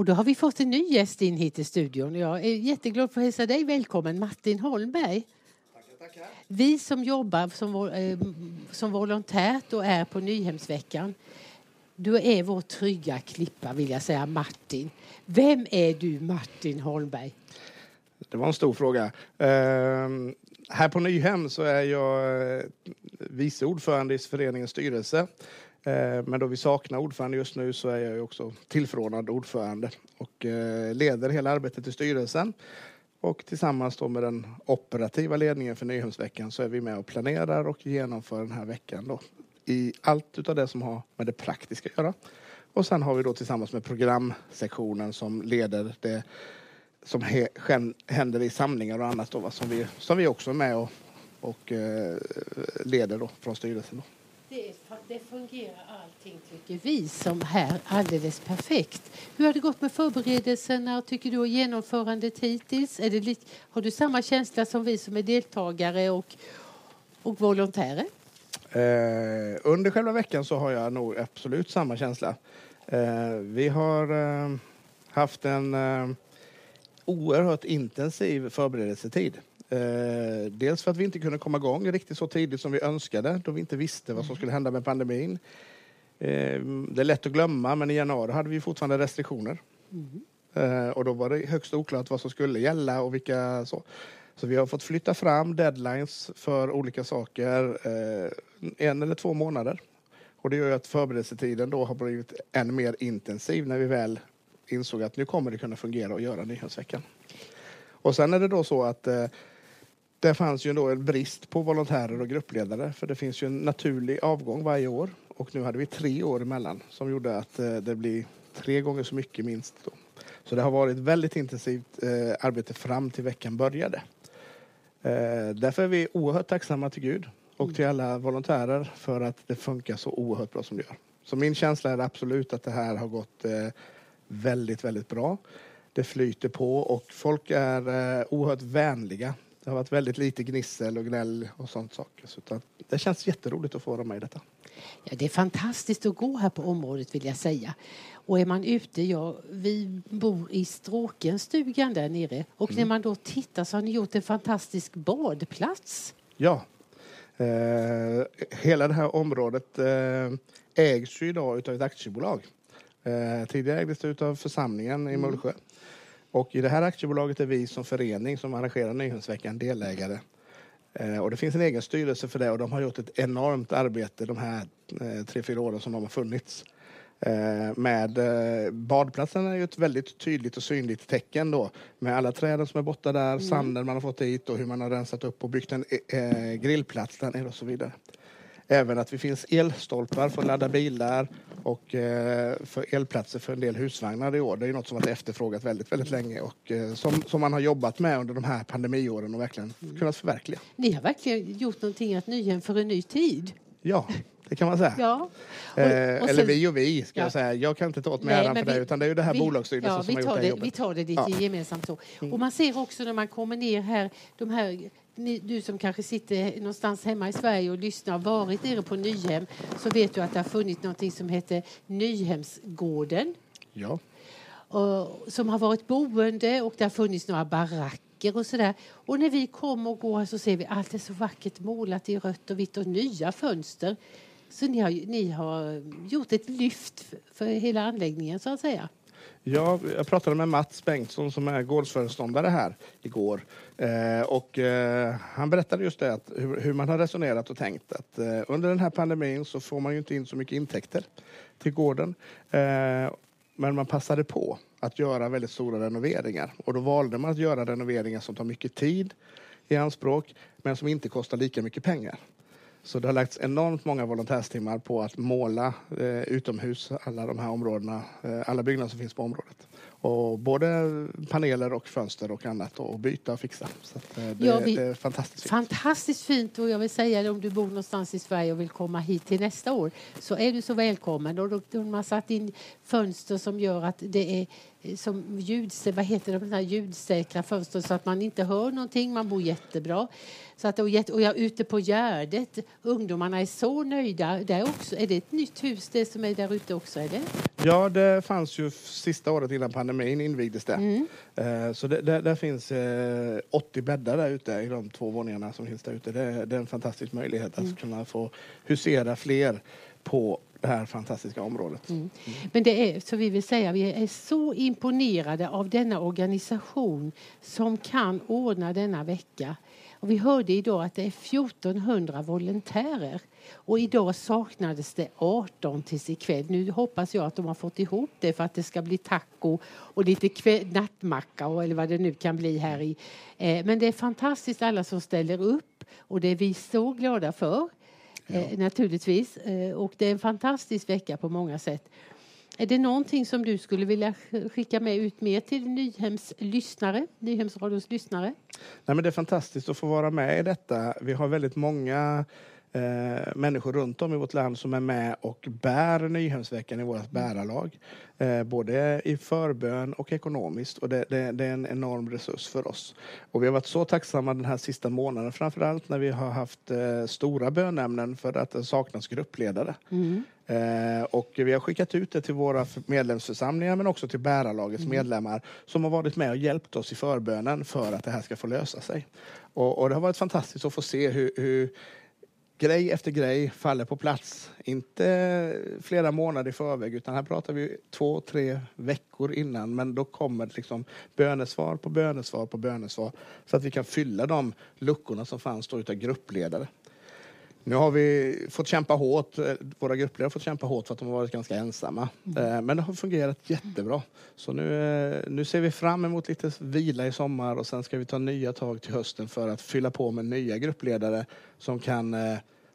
Och då har vi fått en ny gäst in hit i studion. Jag är jätteglad för att hälsa dig välkommen, Martin Holmberg. Vi som jobbar som, eh, som volontärt och är på Nyhemsveckan du är vår trygga klippa, vill jag säga, Martin. Vem är du, Martin Holmberg? Det var en stor fråga. Uh, här på Nyhem så är jag eh, vice ordförande i föreningens styrelse. Eh, men då vi saknar ordförande just nu så är jag också tillförordnad ordförande och eh, leder hela arbetet i styrelsen. Och tillsammans då med den operativa ledningen för Nyhemsveckan så är vi med och planerar och genomför den här veckan då, i allt utav det som har med det praktiska att göra. Och sen har vi då tillsammans med programsektionen som leder det som he, händer i samlingar och annat då, va, som, vi, som vi också är med och, och eh, leder då, från styrelsen. Då. Det, fungerar allting, tycker vi, som här alldeles perfekt. Hur har det gått med förberedelserna, tycker du, och genomförandet hittills? Är det, har du samma känsla som vi som är deltagare och, och volontärer? Eh, under själva veckan så har jag nog absolut samma känsla. Eh, vi har eh, haft en eh, oerhört intensiv förberedelsetid. Eh, dels för att vi inte kunde komma igång riktigt så tidigt som vi önskade då vi inte visste vad som skulle hända med pandemin. Eh, det är lätt att glömma men i januari hade vi fortfarande restriktioner. Mm. och då var det högst oklart vad som skulle gälla och vilka så. Så vi har fått flytta fram deadlines för olika saker eh, en eller två månader. Och det gör att förberedelsetiden då har blivit än mer intensiv när vi väl insåg att nu kommer det kunna fungera att göra Nyhetsveckan. Och sen är det då så att det fanns ju då en brist på volontärer och gruppledare för det finns ju en naturlig avgång varje år och nu hade vi tre år emellan som gjorde att eh, det blir tre gånger så mycket minst. Då. Så det har varit väldigt intensivt eh, arbete fram till veckan började. Eh, därför är vi oerhört tacksamma till Gud och till alla volontärer för att det funkar så oerhört bra som det gör. Så min känsla är absolut att det här har gått eh, väldigt, väldigt bra. Det flyter på och folk är eh, oerhört vänliga. Det har varit väldigt lite gnissel och gnäll och sånt saker. Så det känns jätteroligt att få vara med i detta. Ja, det är fantastiskt att gå här på området vill jag säga. Och är man ute, ja, vi bor i Stråkenstugan där nere och mm. när man då tittar så har ni gjort en fantastisk badplats. Ja. Eh, hela det här området eh, ägs ju idag av ett aktiebolag. Eh, tidigare ägdes det av församlingen i mm. Mullsjö. Mm. Och i det här aktiebolaget är vi som förening som arrangerar Nyhemsveckan delägare. Eh, och det finns en egen styrelse för det och de har gjort ett enormt arbete de här eh, tre, fyra åren som de har funnits. Eh, med badplatsen är ju ett väldigt tydligt och synligt tecken då med alla träden som är borta där, mm. sanden man har fått dit och hur man har rensat upp och byggt en grillplats där nere och så vidare. Även att det finns elstolpar för att ladda bilar och eh, för elplatser för en del husvagnar i år. Det är något som varit efterfrågat väldigt, väldigt länge och eh, som, som man har jobbat med under de här pandemiåren och verkligen mm. kunnat förverkliga. Ni har verkligen gjort någonting att Nyhem för en ny tid. Ja, det kan man säga. Ja. Och, eh, och eller vi och vi, ska ja. jag säga. Jag kan inte ta åt mig äran för det, utan det är ju det här bolagsstyrelsen ja, som har gjort det, det jobbet. Vi tar det lite ja. gemensamt så. Mm. Och man ser också när man kommer ner här, de här ni, du som kanske sitter någonstans hemma i Sverige och lyssnar och varit nere på Nyhem så vet du att det har funnits något som heter Nyhemsgården. Ja. Och, som har varit boende och det har funnits några baracker och sådär. Och när vi kommer och går så ser vi att allt är så vackert målat i rött och vitt och nya fönster. Så ni har, ni har gjort ett lyft för hela anläggningen så att säga. Ja, jag pratade med Mats Bengtsson som är gårdsföreståndare här igår. Eh, och eh, han berättade just det, att hur, hur, man har resonerat och tänkt. Att eh, under den här pandemin så får man ju inte in så mycket intäkter till gården. Eh, men man passade på att göra väldigt stora renoveringar. Och då valde man att göra renoveringar som tar mycket tid i anspråk men som inte kostar lika mycket pengar. Så det har lagts enormt många volontärstimmar på att måla eh, utomhus, alla de här områdena, eh, alla byggnader som finns på området. Och både paneler och fönster och annat och byta och fixa. Så eh, det, ja, vi, det, är fantastiskt fint. Fantastiskt fint och jag vill säga om du bor någonstans i Sverige och vill komma hit till nästa år så är du så välkommen. Och då, de har satt in fönster som gör att det är som ljuds, vad heter det, de här ljudsäkra fönster så att man inte hör någonting. Man bor jättebra. Så att, och jag är ute på Gärdet. Ungdomarna är så nöjda. Där också. Är det ett nytt hus det som är där ute också? Är det? Ja, det fanns ju sista året innan pandemin invigdes det. Mm. Eh, Så det, där, där finns eh, 80 bäddar där ute i de två våningarna som finns där ute. Det, det är en fantastisk möjlighet Mm. att kunna få husera fler på det här fantastiska området. Mm. Men det är så vi vill säga, vi är så imponerade av denna organisation som kan ordna denna vecka. Och vi hörde idag att det är 1400 volontärer. Och idag saknades det 18 tills ikväll. Nu hoppas jag att de har fått ihop det för att det ska bli taco och lite kväll, nattmacka och eller vad det nu kan bli här i. Eh, men det är fantastiskt alla som ställer upp och det är vi så glada för. Eh, naturligtvis. Eh, och det är en fantastisk vecka på många sätt. Är det någonting som du skulle vilja sk- skicka med ut mer till Nyhems lyssnare, Nyhemsradions lyssnare? Nej, men det är fantastiskt att få vara med i detta. Vi har väldigt många eh, människor runt om i vårt land som är med och bär Nyhemsveckan i vårt bärarlag. Eh, både i förbön och ekonomiskt. Och det, det, det är en enorm resurs för oss. Och vi har varit så tacksamma den här sista månaden, framförallt när vi har haft eh, stora bönämnen för att det saknas gruppledare. Eh, och vi har skickat ut det till våra medlemsförsamlingar men också till bärarlagets medlemmar som har varit med och hjälpt oss i förbönen för att det här ska få lösa sig. Och, och det har varit fantastiskt att få se hur, hur grej efter grej faller på plats. Inte flera månader i förväg utan här pratar vi två, tre veckor innan men då kommer det liksom bönesvar på bönesvar på bönesvar så att vi kan fylla de luckorna som fanns då utav gruppledare. Nu har vi fått kämpa hårt, eh, våra gruppledare har fått kämpa hårt för att de har varit ganska ensamma. Eh, Men det har fungerat jättebra. Så nu, eh, nu ser vi fram emot lite vila i sommar och sen ska vi ta nya tag till hösten för att fylla på med nya gruppledare som kan,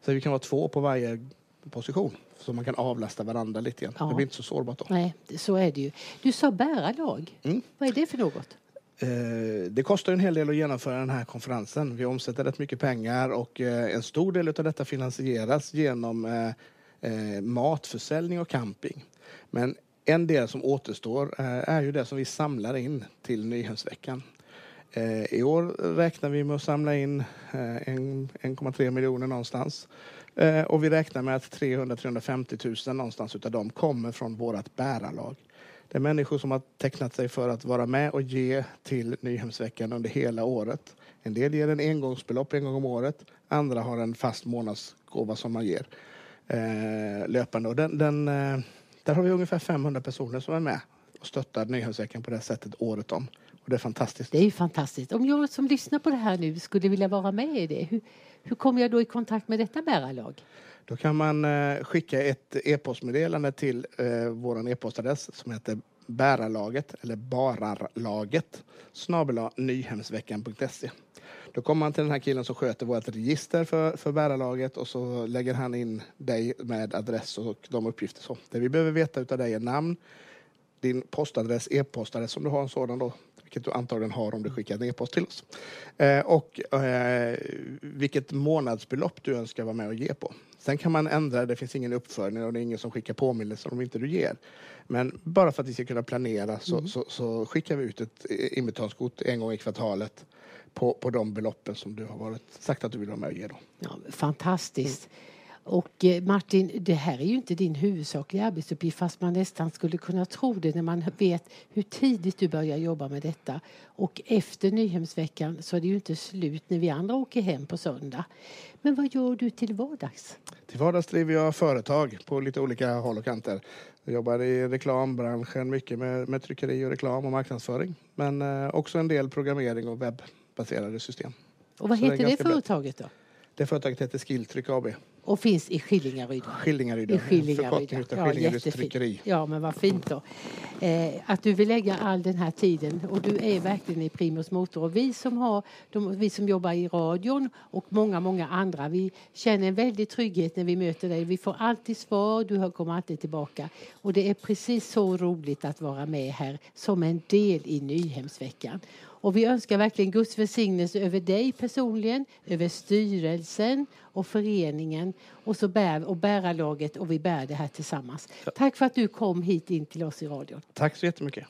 så vi kan vara två på varje position. Så man kan avlasta varandra lite grann. Ja. Det blir inte så sårbart då. Nej, så är det ju. Du sa bärarlag. Mm. Vad är det för något? Eh, det kostar en hel del att genomföra den här konferensen. Vi omsätter rätt mycket pengar och eh, en stor del av detta finansieras genom eh, matförsäljning och camping. Men en del som återstår är ju det som vi samlar in till Nyhemsveckan. I år räknar vi med att samla in 1,3 miljoner någonstans. Och vi räknar med att 300-350 000 någonstans utav dem kommer från vårt bärarlag. Det är människor som har tecknat sig för att vara med och ge till Nyhemsveckan under hela året. En del ger en engångsbelopp en gång om året. Andra har en fast månadsgåva som man ger eh, löpande. Och den, den, eh, där har vi ungefär 500 personer som är med och stöttar Nyhemsveckan på det sättet året om. Och det är fantastiskt. Det är ju fantastiskt. Om jag som lyssnar på det här nu skulle vilja vara med i det, hur, hur kommer jag då i kontakt med detta bärarlag? Då kan man eh, skicka ett e-postmeddelande till eh, vår e-postadress som heter bärarlaget eller bararlaget snabel nyhemsveckan.se. Då kommer man till den här killen som sköter vårt register för, för bärarlaget och så lägger han in dig med adress och de uppgifter. Så. Det vi behöver veta utav dig är namn, din postadress, e-postadress om du har en sådan då, vilket du antagligen har om du skickar en e-post till oss. Eh, och eh, vilket månadsbelopp du önskar vara med och ge på. Sen kan man ändra, det finns ingen uppföljning och det är ingen som skickar påminnelser om inte du ger. Men bara för att vi ska kunna planera så, så, så skickar vi ut ett inbetalningskort en gång i kvartalet på, på de beloppen som du har varit, sagt att du vill vara med och ge. Då. Ja, fantastiskt. Och eh, Martin, det här är ju inte din huvudsakliga arbetsuppgift fast man nästan skulle kunna tro det när man vet hur tidigt du börjar jobba med detta. Och efter Nyhemsveckan så är det ju inte slut när vi andra åker hem på söndag. Men vad gör du till vardags? Till vardags driver jag företag på lite olika håll och kanter. Jag jobbar i reklambranschen, mycket med, med tryckeri och reklam och marknadsföring. Men eh, också en del programmering och webbaserade system. Och vad Så det heter det, brett. företaget då? Det företaget heter Skilltryck AB. Och finns i Skillingaryd? Skillingaryd. I Skillingaryd. Ja, Skillingaryds tryckeri. Ja, men vad fint då. Eh, att du vill lägga all den här tiden och du är verkligen i primus motor. Och vi som, har, de, vi som jobbar i radion och många, många andra, vi känner en väldig trygghet när vi möter dig. Vi får alltid svar, du kommer alltid tillbaka. Och det är precis så roligt att vara med här som en del i Nyhemsveckan. Och vi önskar verkligen Guds välsignelse över dig personligen, över styrelsen och föreningen och, så bär, och bärarlaget och vi bär det här tillsammans. Tack för att du kom hit in till oss i radion. Tack så jättemycket.